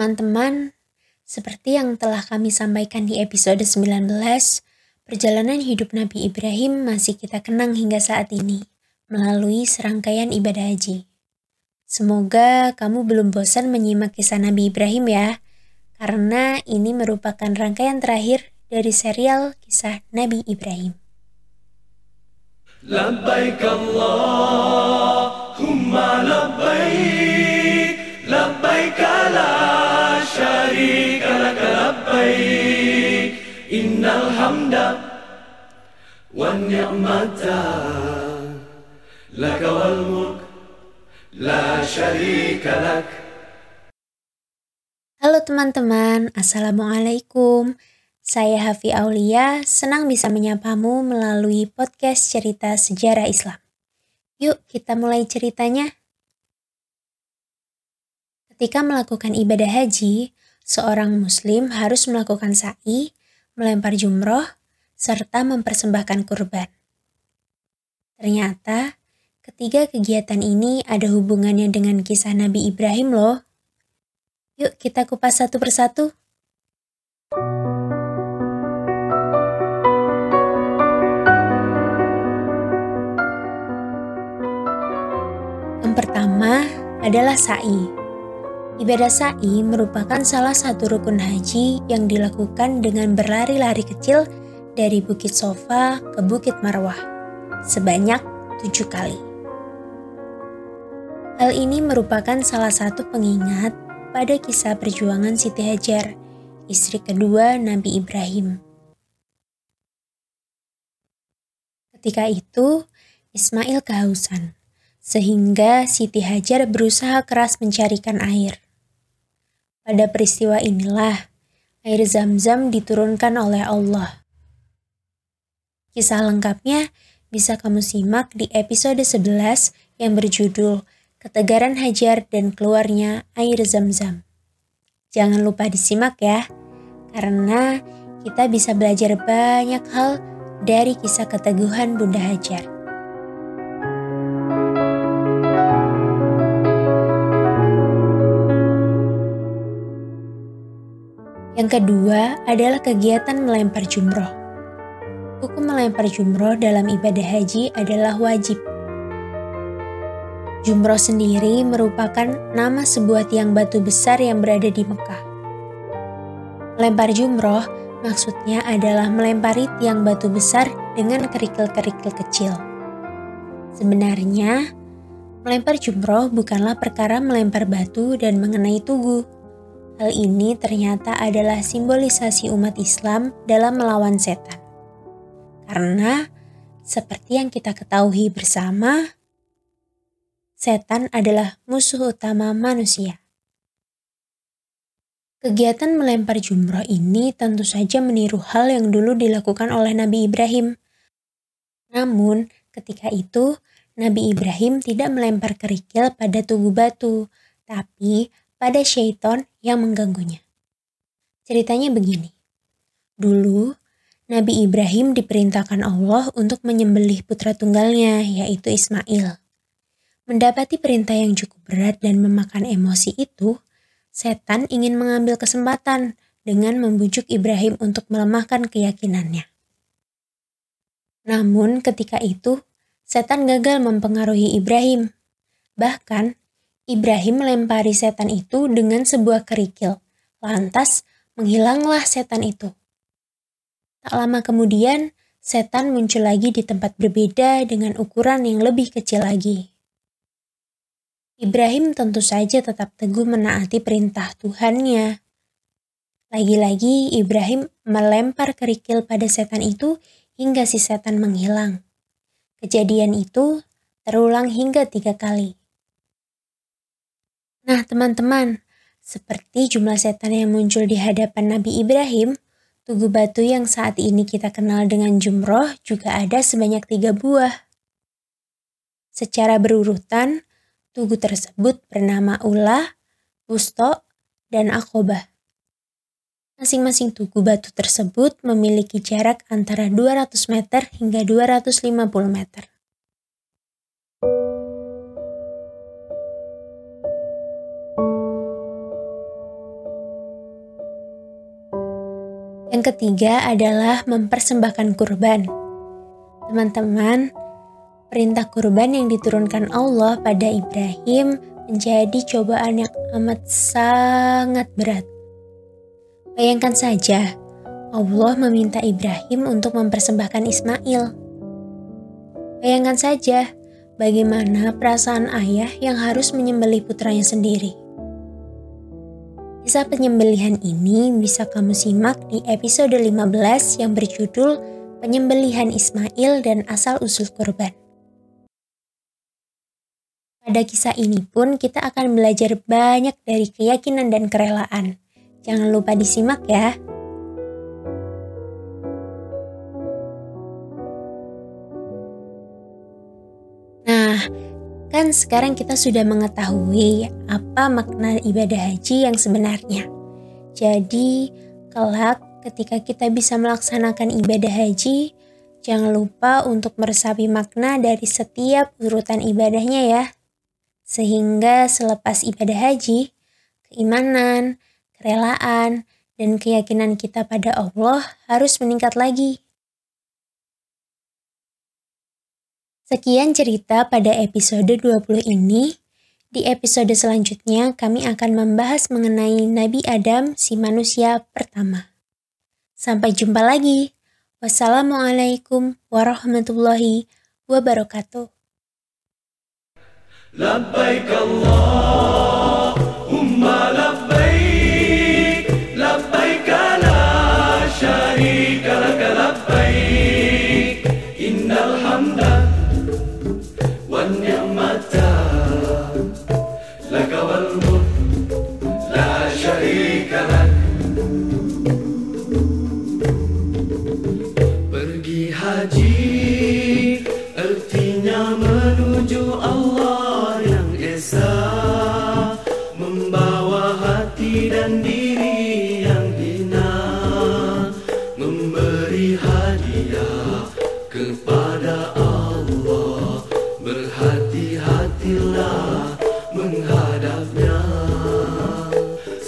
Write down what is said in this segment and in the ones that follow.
Teman-teman, seperti yang telah kami sampaikan di episode 19, perjalanan hidup Nabi Ibrahim masih kita kenang hingga saat ini melalui serangkaian ibadah haji. Semoga kamu belum bosan menyimak kisah Nabi Ibrahim ya, karena ini merupakan rangkaian terakhir dari serial kisah Nabi Ibrahim. Labbaik الحمد والنعمة لك والملك لا شريك لك Halo teman-teman, Assalamualaikum. Saya Hafi Aulia, senang bisa menyapamu melalui podcast cerita sejarah Islam. Yuk kita mulai ceritanya. Ketika melakukan ibadah haji, seorang muslim harus melakukan sa'i, melempar jumroh, serta mempersembahkan kurban. Ternyata, ketiga kegiatan ini ada hubungannya dengan kisah Nabi Ibrahim loh. Yuk kita kupas satu persatu. Yang pertama adalah sa'i. Ibadah sa'i merupakan salah satu rukun haji yang dilakukan dengan berlari-lari kecil dari Bukit Sofa ke Bukit Marwah sebanyak tujuh kali. Hal ini merupakan salah satu pengingat pada kisah perjuangan Siti Hajar, istri kedua Nabi Ibrahim. Ketika itu, Ismail kehausan sehingga Siti Hajar berusaha keras mencarikan air. Pada peristiwa inilah air zam-zam diturunkan oleh Allah. Kisah lengkapnya bisa kamu simak di episode 11 yang berjudul Ketegaran Hajar dan Keluarnya Air Zam-Zam. Jangan lupa disimak ya, karena kita bisa belajar banyak hal dari kisah keteguhan Bunda Hajar. Yang kedua adalah kegiatan melempar jumroh. Hukum melempar jumroh dalam ibadah haji adalah wajib. Jumroh sendiri merupakan nama sebuah tiang batu besar yang berada di Mekah. Melempar jumroh maksudnya adalah melempari tiang batu besar dengan kerikil-kerikil kecil. Sebenarnya, melempar jumroh bukanlah perkara melempar batu dan mengenai tugu Hal ini ternyata adalah simbolisasi umat Islam dalam melawan setan. Karena seperti yang kita ketahui bersama, setan adalah musuh utama manusia. Kegiatan melempar jumroh ini tentu saja meniru hal yang dulu dilakukan oleh Nabi Ibrahim. Namun, ketika itu Nabi Ibrahim tidak melempar kerikil pada tugu batu, tapi pada syaiton yang mengganggunya. Ceritanya begini. Dulu, Nabi Ibrahim diperintahkan Allah untuk menyembelih putra tunggalnya, yaitu Ismail. Mendapati perintah yang cukup berat dan memakan emosi itu, setan ingin mengambil kesempatan dengan membujuk Ibrahim untuk melemahkan keyakinannya. Namun ketika itu, setan gagal mempengaruhi Ibrahim. Bahkan, Ibrahim melempari setan itu dengan sebuah kerikil. Lantas, menghilanglah setan itu. Tak lama kemudian, setan muncul lagi di tempat berbeda dengan ukuran yang lebih kecil lagi. Ibrahim tentu saja tetap teguh menaati perintah Tuhannya. Lagi-lagi Ibrahim melempar kerikil pada setan itu hingga si setan menghilang. Kejadian itu terulang hingga tiga kali. Nah, teman-teman, seperti jumlah setan yang muncul di hadapan Nabi Ibrahim, tugu batu yang saat ini kita kenal dengan jumroh juga ada sebanyak tiga buah. Secara berurutan, tugu tersebut bernama Ulah, Wusto, dan Akobah. Masing-masing tugu batu tersebut memiliki jarak antara 200 meter hingga 250 meter. Yang ketiga adalah mempersembahkan kurban. Teman-teman, perintah kurban yang diturunkan Allah pada Ibrahim menjadi cobaan yang amat sangat berat. Bayangkan saja, Allah meminta Ibrahim untuk mempersembahkan Ismail. Bayangkan saja bagaimana perasaan ayah yang harus menyembelih putranya sendiri. Kisah penyembelihan ini bisa kamu simak di episode 15 yang berjudul Penyembelihan Ismail dan Asal-Usul Kurban. Pada kisah ini pun kita akan belajar banyak dari keyakinan dan kerelaan. Jangan lupa disimak ya. Kan sekarang kita sudah mengetahui apa makna ibadah haji yang sebenarnya. Jadi, kelak ketika kita bisa melaksanakan ibadah haji, jangan lupa untuk meresapi makna dari setiap urutan ibadahnya ya. Sehingga selepas ibadah haji, keimanan, kerelaan, dan keyakinan kita pada Allah harus meningkat lagi. Sekian cerita pada episode 20 ini. Di episode selanjutnya kami akan membahas mengenai Nabi Adam si manusia pertama. Sampai jumpa lagi. Wassalamualaikum warahmatullahi wabarakatuh. لبيك اللهم لك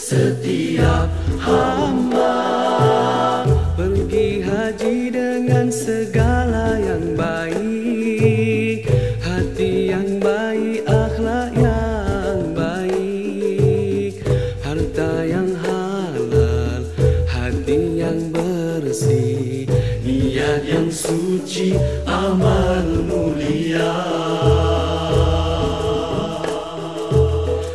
setiap hamba. Pergi haji dengan segala yang baik hati yang baik akhlak yang baik harta yang halal hati yang bersih niat yang suci